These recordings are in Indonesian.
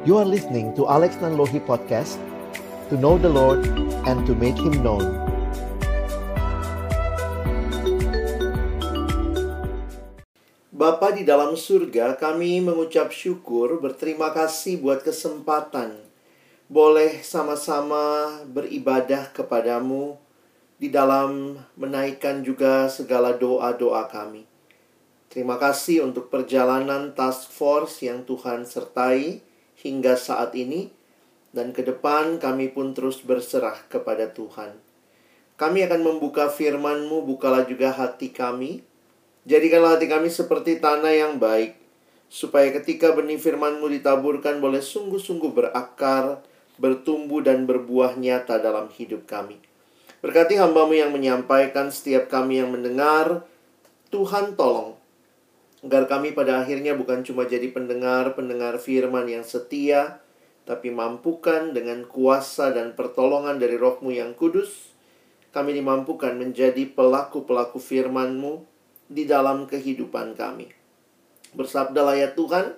You are listening to Alex Nanlohi Podcast To know the Lord and to make Him known. Bapa di dalam surga, kami mengucap syukur, berterima kasih buat kesempatan. Boleh sama-sama beribadah kepadamu di dalam menaikkan juga segala doa-doa kami. Terima kasih untuk perjalanan task force yang Tuhan sertai hingga saat ini dan ke depan kami pun terus berserah kepada Tuhan. Kami akan membuka firman-Mu, bukalah juga hati kami. Jadikanlah hati kami seperti tanah yang baik, supaya ketika benih firman-Mu ditaburkan boleh sungguh-sungguh berakar, bertumbuh dan berbuah nyata dalam hidup kami. Berkati hambamu yang menyampaikan setiap kami yang mendengar, Tuhan tolong. Agar kami pada akhirnya bukan cuma jadi pendengar-pendengar firman yang setia, tapi mampukan dengan kuasa dan pertolongan dari rohmu yang kudus, kami dimampukan menjadi pelaku-pelaku firmanmu di dalam kehidupan kami. Bersabdalah ya Tuhan,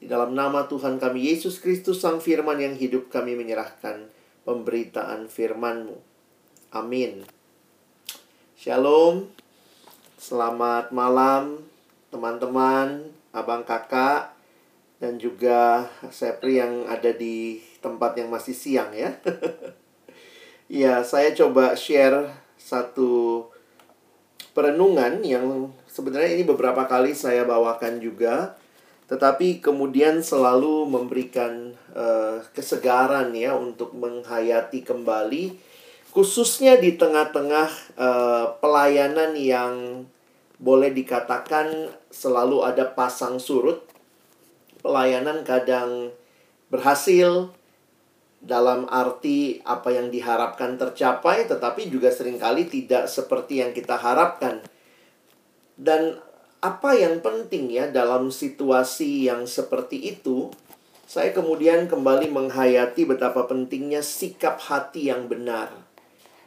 di dalam nama Tuhan kami Yesus Kristus Sang Firman yang hidup kami menyerahkan pemberitaan firman-Mu. Amin. Shalom. Selamat malam teman-teman, abang kakak dan juga Sepri yang ada di tempat yang masih siang ya. ya, saya coba share satu perenungan yang sebenarnya ini beberapa kali saya bawakan juga tetapi kemudian selalu memberikan uh, kesegaran ya untuk menghayati kembali khususnya di tengah-tengah uh, pelayanan yang boleh dikatakan selalu ada pasang surut. Pelayanan kadang berhasil dalam arti apa yang diharapkan tercapai, tetapi juga sering kali tidak seperti yang kita harapkan. Dan apa yang penting ya dalam situasi yang seperti itu, saya kemudian kembali menghayati betapa pentingnya sikap hati yang benar.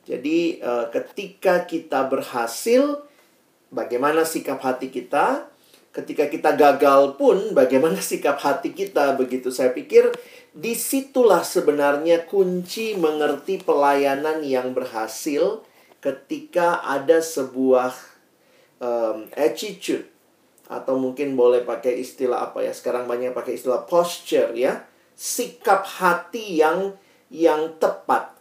Jadi uh, ketika kita berhasil, bagaimana sikap hati kita? Ketika kita gagal pun, bagaimana sikap hati kita? Begitu saya pikir, di situlah sebenarnya kunci mengerti pelayanan yang berhasil ketika ada sebuah um, attitude atau mungkin boleh pakai istilah apa ya sekarang banyak pakai istilah posture ya sikap hati yang yang tepat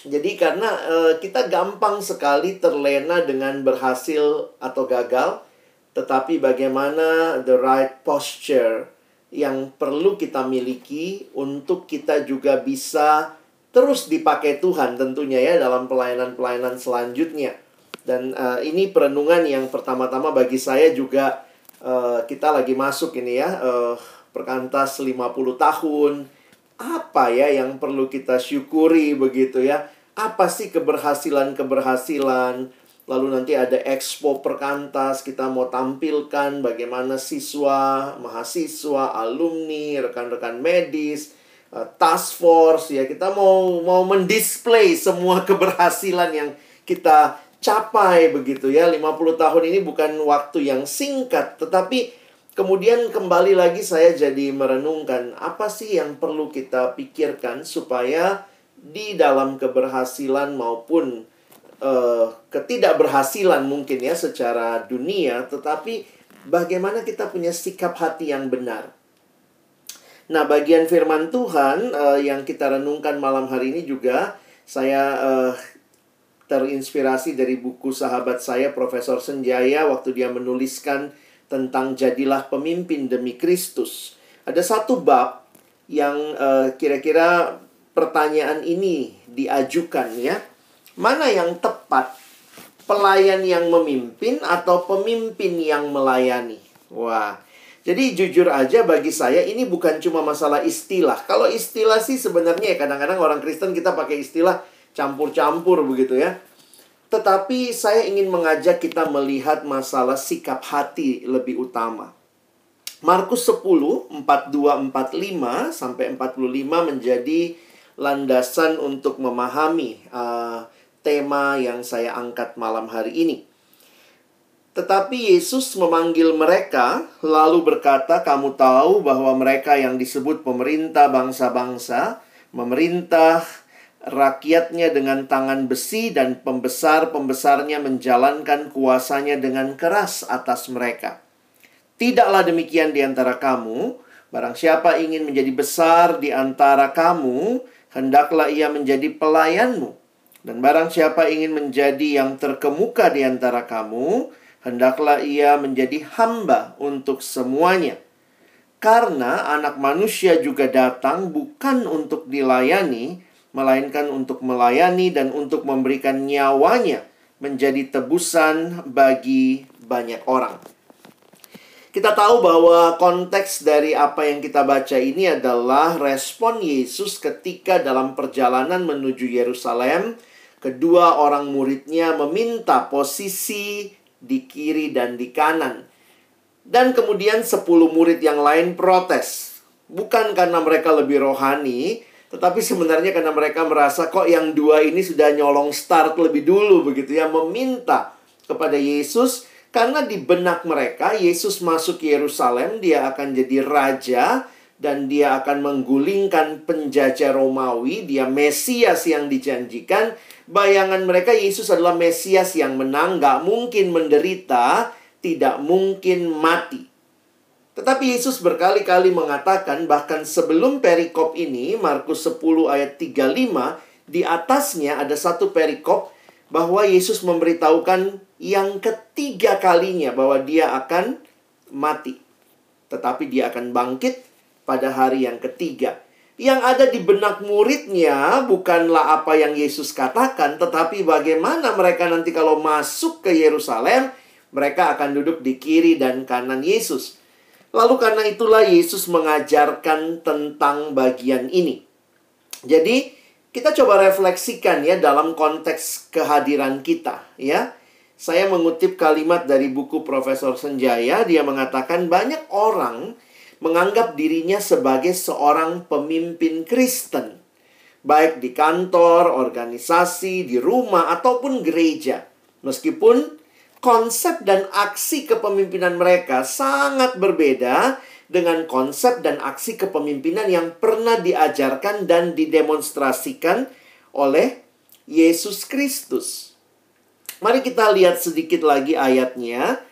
jadi karena uh, kita gampang sekali terlena dengan berhasil atau gagal, tetapi bagaimana the right posture yang perlu kita miliki untuk kita juga bisa terus dipakai Tuhan tentunya ya dalam pelayanan-pelayanan selanjutnya. Dan uh, ini perenungan yang pertama-tama bagi saya juga uh, kita lagi masuk ini ya uh, perkantas 50 tahun apa ya yang perlu kita syukuri begitu ya? Apa sih keberhasilan-keberhasilan? Lalu nanti ada expo perkantas kita mau tampilkan bagaimana siswa mahasiswa alumni rekan-rekan medis uh, task force ya kita mau mau mendisplay semua keberhasilan yang kita capai begitu ya. 50 tahun ini bukan waktu yang singkat tetapi Kemudian kembali lagi saya jadi merenungkan apa sih yang perlu kita pikirkan supaya di dalam keberhasilan maupun uh, ketidakberhasilan mungkin ya secara dunia, tetapi bagaimana kita punya sikap hati yang benar. Nah, bagian firman Tuhan uh, yang kita renungkan malam hari ini juga saya uh, terinspirasi dari buku sahabat saya Profesor Senjaya waktu dia menuliskan tentang jadilah pemimpin demi Kristus. Ada satu bab yang uh, kira-kira pertanyaan ini diajukan ya. Mana yang tepat? Pelayan yang memimpin atau pemimpin yang melayani? Wah. Jadi jujur aja bagi saya ini bukan cuma masalah istilah. Kalau istilah sih sebenarnya ya kadang-kadang orang Kristen kita pakai istilah campur-campur begitu ya. Tetapi saya ingin mengajak kita melihat masalah sikap hati lebih utama. Markus 10, 42, 45 sampai 45 menjadi landasan untuk memahami uh, tema yang saya angkat malam hari ini. Tetapi Yesus memanggil mereka, lalu berkata, "Kamu tahu bahwa mereka yang disebut pemerintah bangsa-bangsa, memerintah rakyatnya dengan tangan besi, dan pembesar-pembesarnya menjalankan kuasanya dengan keras atas mereka. Tidaklah demikian di antara kamu. Barang siapa ingin menjadi besar di antara kamu, hendaklah ia menjadi pelayanmu." Dan barang siapa ingin menjadi yang terkemuka di antara kamu, hendaklah ia menjadi hamba untuk semuanya. Karena anak manusia juga datang bukan untuk dilayani, melainkan untuk melayani dan untuk memberikan nyawanya menjadi tebusan bagi banyak orang. Kita tahu bahwa konteks dari apa yang kita baca ini adalah respon Yesus ketika dalam perjalanan menuju Yerusalem, kedua orang muridnya meminta posisi di kiri dan di kanan. Dan kemudian sepuluh murid yang lain protes. Bukan karena mereka lebih rohani, tetapi sebenarnya karena mereka merasa kok yang dua ini sudah nyolong start lebih dulu begitu ya. Meminta kepada Yesus karena di benak mereka Yesus masuk ke Yerusalem, dia akan jadi raja dan dia akan menggulingkan penjajah Romawi, dia Mesias yang dijanjikan bayangan mereka Yesus adalah Mesias yang menang, gak mungkin menderita, tidak mungkin mati. Tetapi Yesus berkali-kali mengatakan bahkan sebelum perikop ini, Markus 10 ayat 35, di atasnya ada satu perikop bahwa Yesus memberitahukan yang ketiga kalinya bahwa dia akan mati. Tetapi dia akan bangkit pada hari yang ketiga yang ada di benak muridnya bukanlah apa yang Yesus katakan, tetapi bagaimana mereka nanti kalau masuk ke Yerusalem, mereka akan duduk di kiri dan kanan Yesus. Lalu karena itulah Yesus mengajarkan tentang bagian ini. Jadi, kita coba refleksikan ya dalam konteks kehadiran kita ya. Saya mengutip kalimat dari buku Profesor Senjaya, dia mengatakan banyak orang menganggap dirinya sebagai seorang pemimpin Kristen, baik di kantor, organisasi, di rumah, ataupun gereja. Meskipun konsep dan aksi kepemimpinan mereka sangat berbeda dengan konsep dan aksi kepemimpinan yang pernah diajarkan dan didemonstrasikan oleh Yesus Kristus. Mari kita lihat sedikit lagi ayatnya.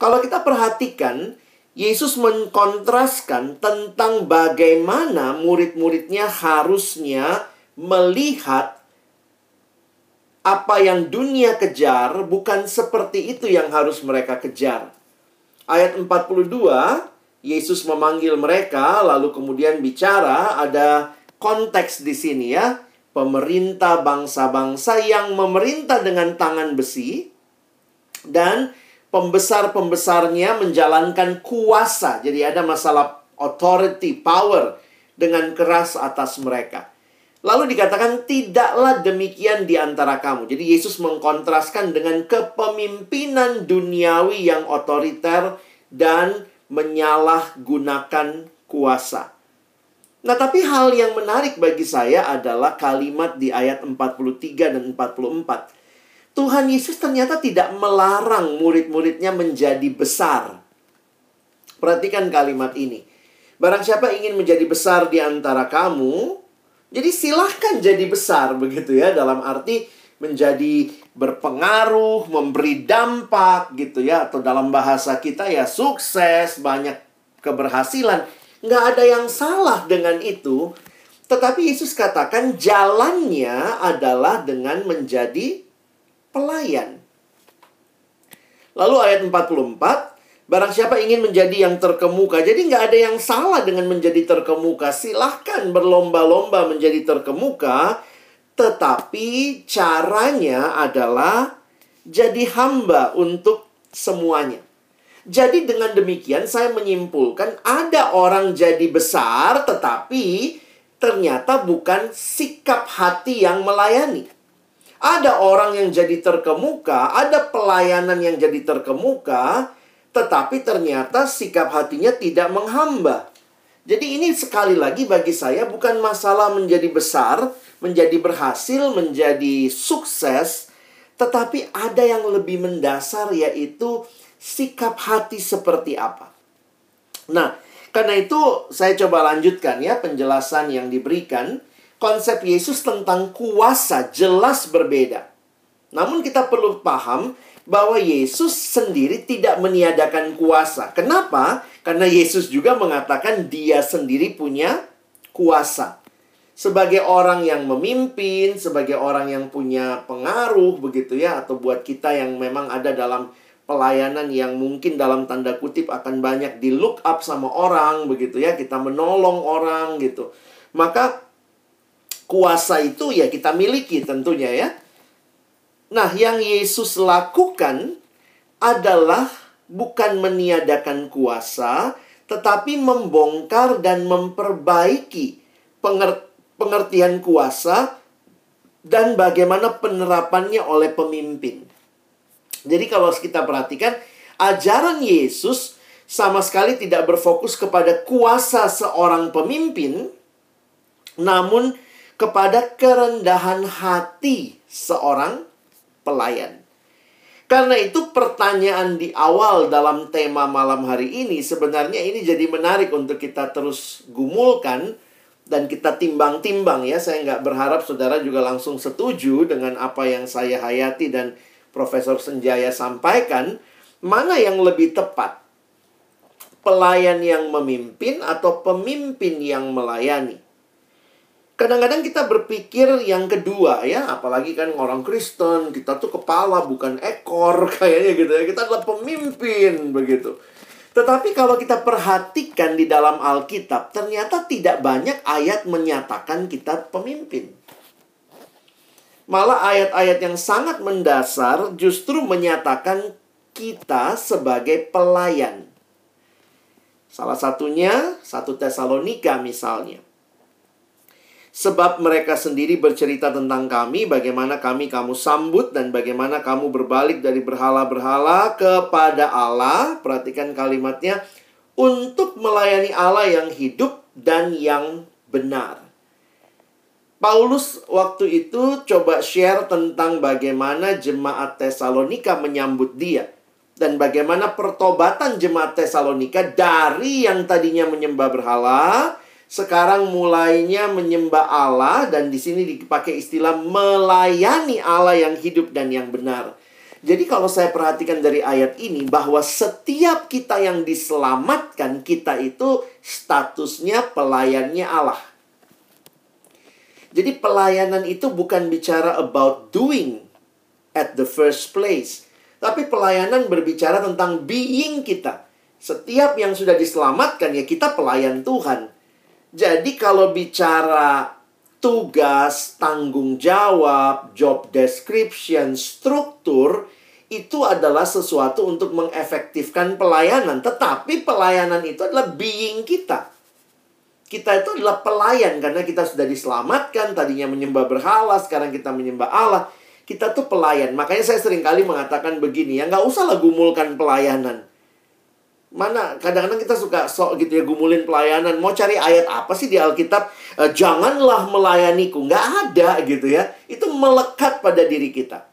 Kalau kita perhatikan, Yesus mengkontraskan tentang bagaimana murid-muridnya harusnya melihat apa yang dunia kejar bukan seperti itu yang harus mereka kejar. Ayat 42, Yesus memanggil mereka lalu kemudian bicara ada konteks di sini ya. Pemerintah bangsa-bangsa yang memerintah dengan tangan besi dan pembesar-pembesarnya menjalankan kuasa. Jadi ada masalah authority, power dengan keras atas mereka. Lalu dikatakan tidaklah demikian di antara kamu. Jadi Yesus mengkontraskan dengan kepemimpinan duniawi yang otoriter dan menyalahgunakan kuasa. Nah, tapi hal yang menarik bagi saya adalah kalimat di ayat 43 dan 44. Tuhan Yesus ternyata tidak melarang murid-muridnya menjadi besar. Perhatikan kalimat ini. Barang siapa ingin menjadi besar di antara kamu, jadi silahkan jadi besar begitu ya dalam arti menjadi berpengaruh, memberi dampak gitu ya atau dalam bahasa kita ya sukses, banyak keberhasilan. Nggak ada yang salah dengan itu. Tetapi Yesus katakan jalannya adalah dengan menjadi pelayan. Lalu ayat 44, barang siapa ingin menjadi yang terkemuka. Jadi nggak ada yang salah dengan menjadi terkemuka. Silahkan berlomba-lomba menjadi terkemuka. Tetapi caranya adalah jadi hamba untuk semuanya. Jadi dengan demikian saya menyimpulkan ada orang jadi besar tetapi ternyata bukan sikap hati yang melayani. Ada orang yang jadi terkemuka, ada pelayanan yang jadi terkemuka, tetapi ternyata sikap hatinya tidak menghamba. Jadi ini sekali lagi bagi saya bukan masalah menjadi besar, menjadi berhasil, menjadi sukses, tetapi ada yang lebih mendasar yaitu sikap hati seperti apa. Nah, karena itu saya coba lanjutkan ya penjelasan yang diberikan. Konsep Yesus tentang kuasa jelas berbeda. Namun kita perlu paham bahwa Yesus sendiri tidak meniadakan kuasa. Kenapa? Karena Yesus juga mengatakan dia sendiri punya kuasa. Sebagai orang yang memimpin, sebagai orang yang punya pengaruh begitu ya atau buat kita yang memang ada dalam pelayanan yang mungkin dalam tanda kutip akan banyak di look up sama orang begitu ya kita menolong orang gitu maka kuasa itu ya kita miliki tentunya ya nah yang Yesus lakukan adalah bukan meniadakan kuasa tetapi membongkar dan memperbaiki pengertian kuasa dan bagaimana penerapannya oleh pemimpin. Jadi kalau kita perhatikan, ajaran Yesus sama sekali tidak berfokus kepada kuasa seorang pemimpin, namun kepada kerendahan hati seorang pelayan. Karena itu pertanyaan di awal dalam tema malam hari ini sebenarnya ini jadi menarik untuk kita terus gumulkan dan kita timbang-timbang ya. Saya nggak berharap saudara juga langsung setuju dengan apa yang saya hayati dan Profesor Senjaya sampaikan, mana yang lebih tepat? Pelayan yang memimpin atau pemimpin yang melayani? Kadang-kadang kita berpikir yang kedua ya, apalagi kan orang Kristen, kita tuh kepala bukan ekor kayaknya gitu ya. Kita adalah pemimpin begitu. Tetapi kalau kita perhatikan di dalam Alkitab, ternyata tidak banyak ayat menyatakan kita pemimpin. Malah ayat-ayat yang sangat mendasar justru menyatakan kita sebagai pelayan. Salah satunya satu Tesalonika misalnya. Sebab mereka sendiri bercerita tentang kami, bagaimana kami kamu sambut dan bagaimana kamu berbalik dari berhala-berhala kepada Allah. Perhatikan kalimatnya, untuk melayani Allah yang hidup dan yang benar. Paulus waktu itu coba share tentang bagaimana jemaat Tesalonika menyambut dia dan bagaimana pertobatan jemaat Tesalonika dari yang tadinya menyembah berhala sekarang mulainya menyembah Allah dan di sini dipakai istilah melayani Allah yang hidup dan yang benar. Jadi kalau saya perhatikan dari ayat ini bahwa setiap kita yang diselamatkan kita itu statusnya pelayannya Allah. Jadi pelayanan itu bukan bicara about doing at the first place. Tapi pelayanan berbicara tentang being kita. Setiap yang sudah diselamatkan ya kita pelayan Tuhan. Jadi kalau bicara tugas, tanggung jawab, job description, struktur itu adalah sesuatu untuk mengefektifkan pelayanan. Tetapi pelayanan itu adalah being kita kita itu adalah pelayan karena kita sudah diselamatkan, tadinya menyembah berhala, sekarang kita menyembah Allah. Kita tuh pelayan. Makanya saya sering kali mengatakan begini, ya nggak usah lah gumulkan pelayanan. Mana kadang-kadang kita suka sok gitu ya gumulin pelayanan. Mau cari ayat apa sih di Alkitab? E, Janganlah melayaniku. Nggak ada gitu ya. Itu melekat pada diri kita.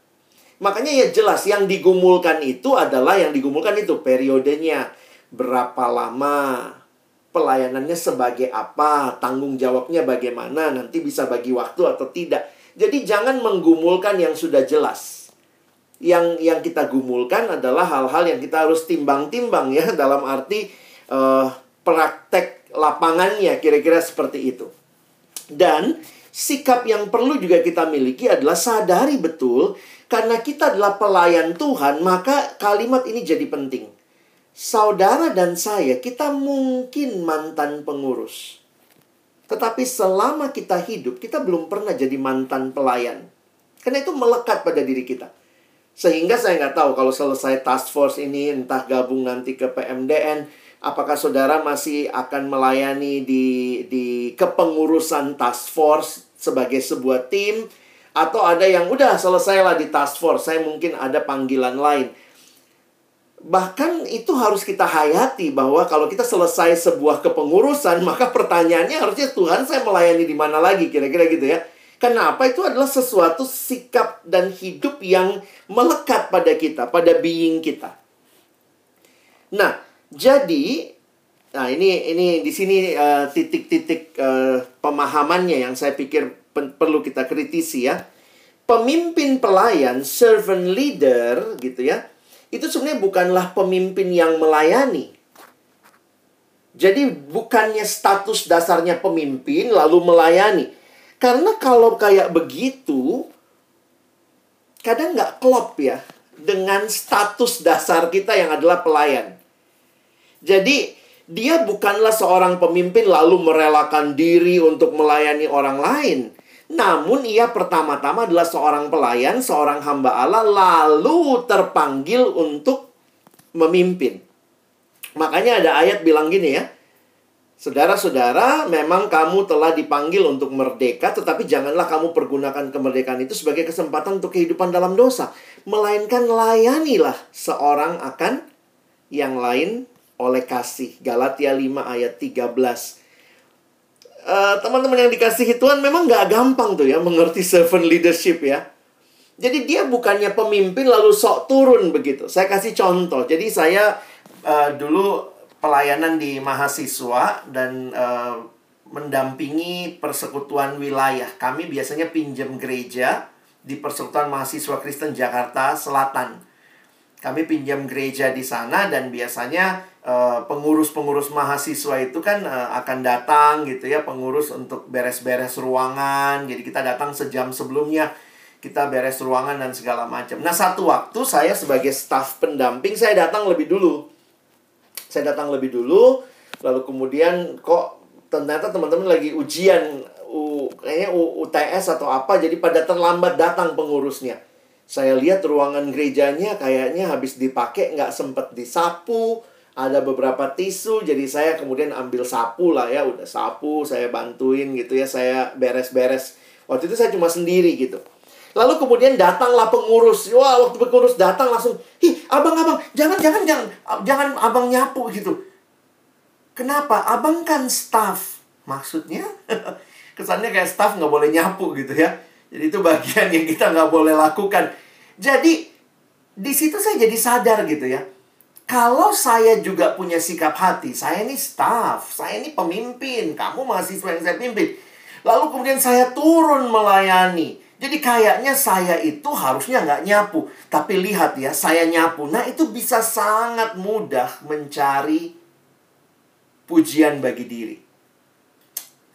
Makanya ya jelas yang digumulkan itu adalah yang digumulkan itu periodenya. Berapa lama, pelayanannya sebagai apa, tanggung jawabnya bagaimana, nanti bisa bagi waktu atau tidak. Jadi jangan menggumulkan yang sudah jelas. Yang yang kita gumulkan adalah hal-hal yang kita harus timbang-timbang ya dalam arti uh, praktek lapangannya kira-kira seperti itu. Dan sikap yang perlu juga kita miliki adalah sadari betul karena kita adalah pelayan Tuhan, maka kalimat ini jadi penting saudara dan saya, kita mungkin mantan pengurus. Tetapi selama kita hidup, kita belum pernah jadi mantan pelayan. Karena itu melekat pada diri kita. Sehingga saya nggak tahu kalau selesai task force ini, entah gabung nanti ke PMDN, apakah saudara masih akan melayani di, di kepengurusan task force sebagai sebuah tim, atau ada yang udah selesailah di task force, saya mungkin ada panggilan lain. Bahkan itu harus kita hayati bahwa kalau kita selesai sebuah kepengurusan maka pertanyaannya harusnya Tuhan saya melayani di mana lagi? Kira-kira gitu ya kenapa itu adalah sesuatu sikap dan hidup yang melekat pada kita pada being kita Nah, jadi nah ini ini di sini uh, titik-titik uh, pemahamannya yang saya pikir perlu kita kritisi ya. Pemimpin pelayan, servant leader gitu ya. Itu sebenarnya bukanlah pemimpin yang melayani. Jadi bukannya status dasarnya pemimpin lalu melayani. Karena kalau kayak begitu, kadang nggak klop ya dengan status dasar kita yang adalah pelayan. Jadi, dia bukanlah seorang pemimpin lalu merelakan diri untuk melayani orang lain. Namun ia pertama-tama adalah seorang pelayan, seorang hamba Allah, lalu terpanggil untuk memimpin. Makanya ada ayat bilang gini ya, Saudara-saudara, memang kamu telah dipanggil untuk merdeka, tetapi janganlah kamu pergunakan kemerdekaan itu sebagai kesempatan untuk kehidupan dalam dosa. Melainkan layanilah seorang akan yang lain oleh kasih. Galatia 5 ayat 13. Uh, teman-teman yang dikasihi Tuhan memang gak gampang tuh ya mengerti servant leadership ya. Jadi dia bukannya pemimpin lalu sok turun begitu. Saya kasih contoh. Jadi saya uh, dulu pelayanan di mahasiswa dan uh, mendampingi persekutuan wilayah. Kami biasanya pinjam gereja di Persekutuan Mahasiswa Kristen Jakarta Selatan. Kami pinjam gereja di sana dan biasanya eh, pengurus-pengurus mahasiswa itu kan uh, akan datang gitu ya, pengurus untuk beres-beres ruangan. Jadi kita datang sejam sebelumnya kita beres ruangan dan segala macam. Nah, satu waktu saya sebagai staf pendamping saya datang lebih dulu saya datang lebih dulu lalu kemudian kok ternyata teman-teman lagi ujian U, kayaknya U, UTS atau apa jadi pada terlambat datang pengurusnya. Saya lihat ruangan gerejanya kayaknya habis dipakai nggak sempet disapu ada beberapa tisu jadi saya kemudian ambil sapu lah ya udah sapu saya bantuin gitu ya saya beres-beres. Waktu itu saya cuma sendiri gitu Lalu kemudian datanglah pengurus. Wah, waktu pengurus datang langsung, "Ih, abang, abang, jangan, jangan, jangan, jangan abang nyapu gitu." Kenapa? Abang kan staff. Maksudnya, kesannya kayak staff nggak boleh nyapu gitu ya. Jadi itu bagian yang kita nggak boleh lakukan. Jadi, di situ saya jadi sadar gitu ya. Kalau saya juga punya sikap hati, saya ini staff, saya ini pemimpin, kamu mahasiswa yang saya pimpin. Lalu kemudian saya turun melayani jadi kayaknya saya itu harusnya nggak nyapu. Tapi lihat ya, saya nyapu. Nah itu bisa sangat mudah mencari pujian bagi diri.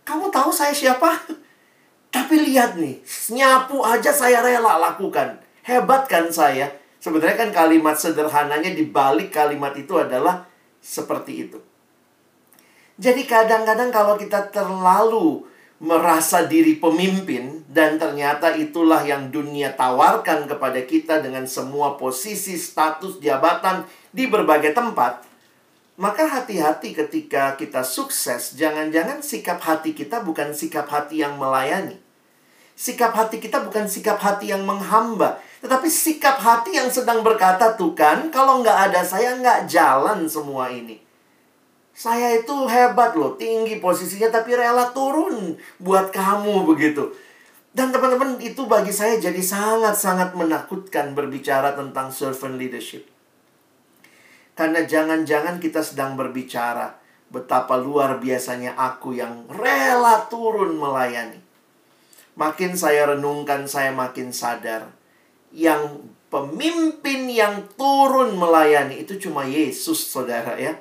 Kamu tahu saya siapa? Tapi lihat nih, nyapu aja saya rela lakukan. Hebat kan saya? Sebenarnya kan kalimat sederhananya di balik kalimat itu adalah seperti itu. Jadi kadang-kadang kalau kita terlalu merasa diri pemimpin dan ternyata itulah yang dunia tawarkan kepada kita dengan semua posisi, status, jabatan di berbagai tempat, maka hati-hati ketika kita sukses, jangan-jangan sikap hati kita bukan sikap hati yang melayani. Sikap hati kita bukan sikap hati yang menghamba, tetapi sikap hati yang sedang berkata, tuh kan, kalau nggak ada saya nggak jalan semua ini. Saya itu hebat loh, tinggi posisinya tapi rela turun buat kamu begitu. Dan teman-teman itu bagi saya jadi sangat-sangat menakutkan berbicara tentang servant leadership. Karena jangan-jangan kita sedang berbicara betapa luar biasanya aku yang rela turun melayani. Makin saya renungkan, saya makin sadar. Yang pemimpin yang turun melayani itu cuma Yesus, saudara ya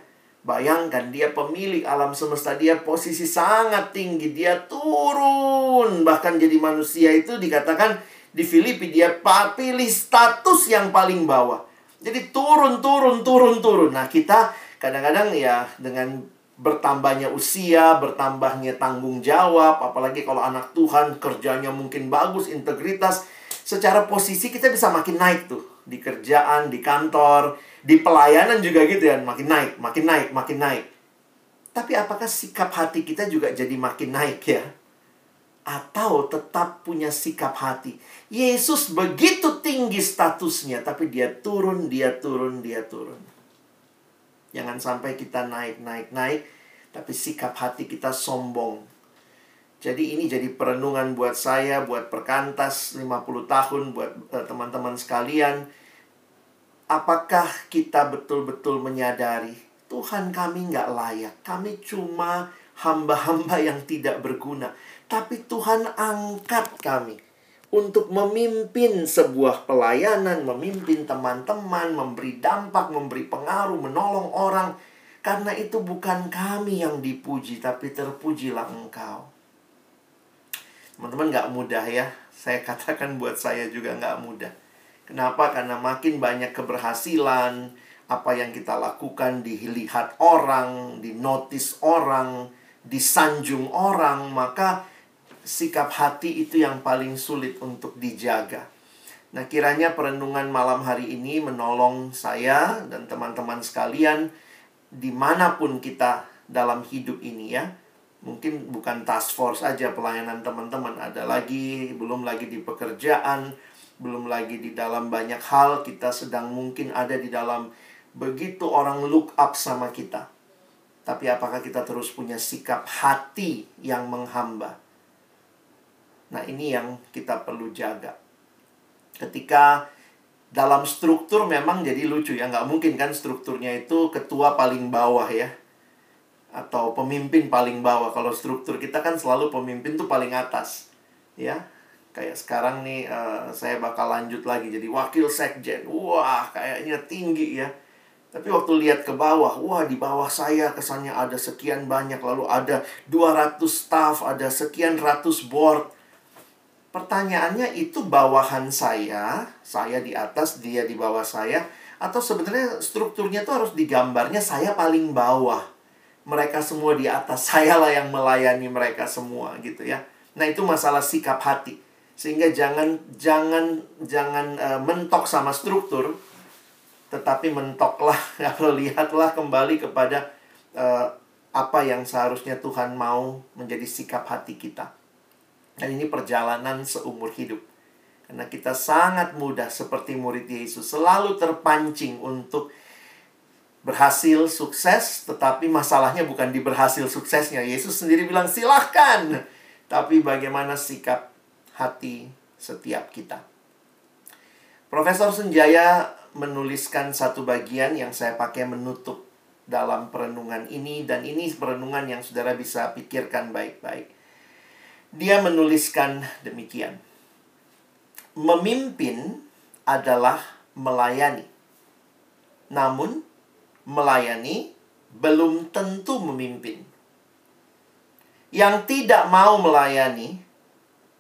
Bayangkan dia pemilik alam semesta, dia posisi sangat tinggi, dia turun bahkan jadi manusia itu dikatakan di Filipi dia pilih status yang paling bawah. Jadi turun turun turun turun. Nah, kita kadang-kadang ya dengan bertambahnya usia, bertambahnya tanggung jawab, apalagi kalau anak Tuhan kerjanya mungkin bagus, integritas, secara posisi kita bisa makin naik tuh di kerjaan, di kantor, di pelayanan juga gitu ya, makin naik, makin naik, makin naik. Tapi apakah sikap hati kita juga jadi makin naik ya? Atau tetap punya sikap hati? Yesus begitu tinggi statusnya, tapi dia turun, dia turun, dia turun. Jangan sampai kita naik, naik, naik, tapi sikap hati kita sombong. Jadi ini jadi perenungan buat saya, buat perkantas 50 tahun, buat uh, teman-teman sekalian apakah kita betul-betul menyadari Tuhan kami nggak layak. Kami cuma hamba-hamba yang tidak berguna. Tapi Tuhan angkat kami untuk memimpin sebuah pelayanan, memimpin teman-teman, memberi dampak, memberi pengaruh, menolong orang. Karena itu bukan kami yang dipuji, tapi terpujilah engkau. Teman-teman gak mudah ya. Saya katakan buat saya juga gak mudah. Kenapa? Karena makin banyak keberhasilan, apa yang kita lakukan dilihat orang, dinotis orang, disanjung orang, maka sikap hati itu yang paling sulit untuk dijaga. Nah, kiranya perenungan malam hari ini menolong saya dan teman-teman sekalian di mana pun kita dalam hidup ini ya. Mungkin bukan task force aja pelayanan teman-teman, ada lagi, belum lagi di pekerjaan, belum lagi di dalam banyak hal kita sedang mungkin ada di dalam begitu orang look up sama kita. Tapi apakah kita terus punya sikap hati yang menghamba? Nah, ini yang kita perlu jaga. Ketika dalam struktur memang jadi lucu ya, nggak mungkin kan strukturnya itu ketua paling bawah ya. Atau pemimpin paling bawah. Kalau struktur kita kan selalu pemimpin tuh paling atas. Ya, kayak sekarang nih uh, saya bakal lanjut lagi jadi wakil sekjen. Wah kayaknya tinggi ya. Tapi waktu lihat ke bawah wah di bawah saya kesannya ada sekian banyak lalu ada 200 staff ada sekian ratus board. Pertanyaannya itu bawahan saya saya di atas dia di bawah saya atau sebenarnya strukturnya tuh harus digambarnya saya paling bawah? Mereka semua di atas saya lah yang melayani mereka semua gitu ya. Nah itu masalah sikap hati sehingga jangan jangan jangan uh, mentok sama struktur tetapi mentoklah kalau lihatlah kembali kepada uh, apa yang seharusnya Tuhan mau menjadi sikap hati kita. Dan ini perjalanan seumur hidup. Karena kita sangat mudah seperti murid Yesus selalu terpancing untuk berhasil sukses, tetapi masalahnya bukan di berhasil suksesnya. Yesus sendiri bilang silahkan. Tapi bagaimana sikap hati setiap kita. Profesor Senjaya menuliskan satu bagian yang saya pakai menutup dalam perenungan ini dan ini perenungan yang saudara bisa pikirkan baik-baik. Dia menuliskan demikian. Memimpin adalah melayani. Namun melayani belum tentu memimpin. Yang tidak mau melayani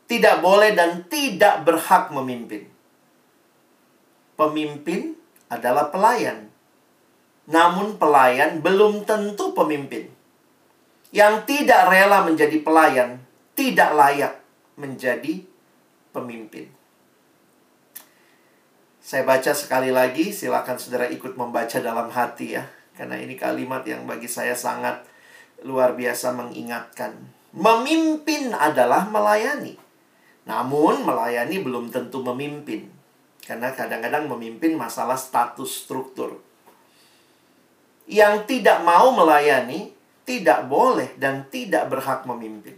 tidak boleh dan tidak berhak memimpin. Pemimpin adalah pelayan. Namun pelayan belum tentu pemimpin. Yang tidak rela menjadi pelayan tidak layak menjadi pemimpin. Saya baca sekali lagi, silakan saudara ikut membaca dalam hati ya. Karena ini kalimat yang bagi saya sangat luar biasa mengingatkan. Memimpin adalah melayani. Namun melayani belum tentu memimpin. Karena kadang-kadang memimpin masalah status struktur. Yang tidak mau melayani tidak boleh dan tidak berhak memimpin.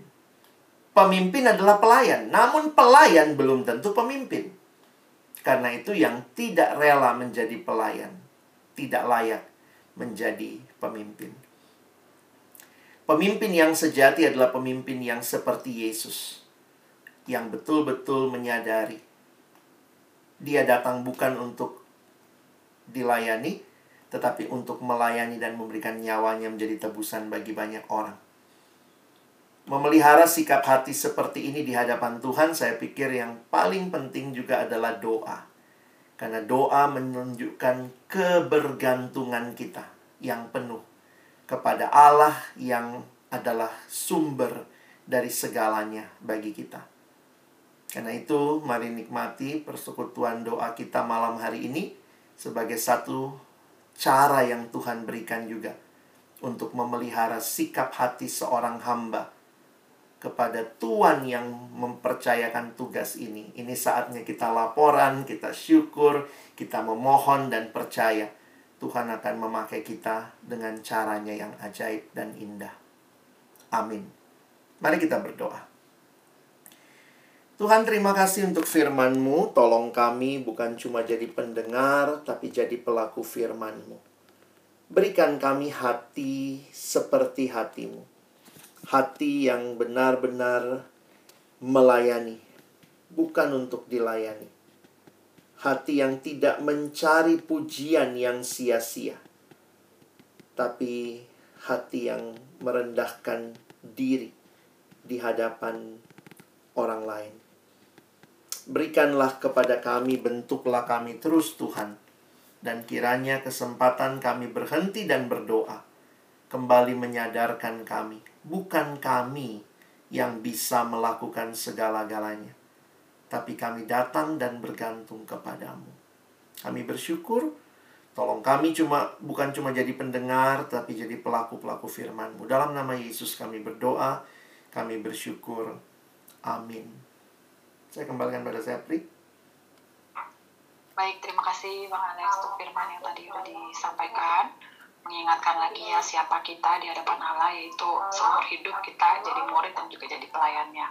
Pemimpin adalah pelayan, namun pelayan belum tentu pemimpin. Karena itu yang tidak rela menjadi pelayan tidak layak menjadi pemimpin. Pemimpin yang sejati adalah pemimpin yang seperti Yesus yang betul-betul menyadari dia datang bukan untuk dilayani, tetapi untuk melayani dan memberikan nyawanya menjadi tebusan bagi banyak orang. Memelihara sikap hati seperti ini di hadapan Tuhan, saya pikir yang paling penting juga adalah doa. Karena doa menunjukkan kebergantungan kita yang penuh kepada Allah yang adalah sumber dari segalanya bagi kita. Karena itu, mari nikmati persekutuan doa kita malam hari ini sebagai satu cara yang Tuhan berikan juga untuk memelihara sikap hati seorang hamba kepada Tuhan yang mempercayakan tugas ini. Ini saatnya kita laporan, kita syukur, kita memohon dan percaya Tuhan akan memakai kita dengan caranya yang ajaib dan indah. Amin. Mari kita berdoa. Tuhan terima kasih untuk firman-Mu. Tolong kami bukan cuma jadi pendengar, tapi jadi pelaku firman-Mu. Berikan kami hati seperti hatimu. Hati yang benar-benar melayani, bukan untuk dilayani. Hati yang tidak mencari pujian yang sia-sia, tapi hati yang merendahkan diri di hadapan orang lain. Berikanlah kepada kami, bentuklah kami terus Tuhan. Dan kiranya kesempatan kami berhenti dan berdoa kembali menyadarkan kami, bukan kami yang bisa melakukan segala-galanya, tapi kami datang dan bergantung kepadamu. Kami bersyukur Tolong kami cuma bukan cuma jadi pendengar tapi jadi pelaku-pelaku firman-Mu. Dalam nama Yesus kami berdoa, kami bersyukur. Amin. Saya kembalikan pada saya Pri. Baik, terima kasih Bang Alex untuk firman yang tadi sudah disampaikan. Mengingatkan lagi ya siapa kita di hadapan Allah yaitu seumur hidup kita jadi murid dan juga jadi pelayannya.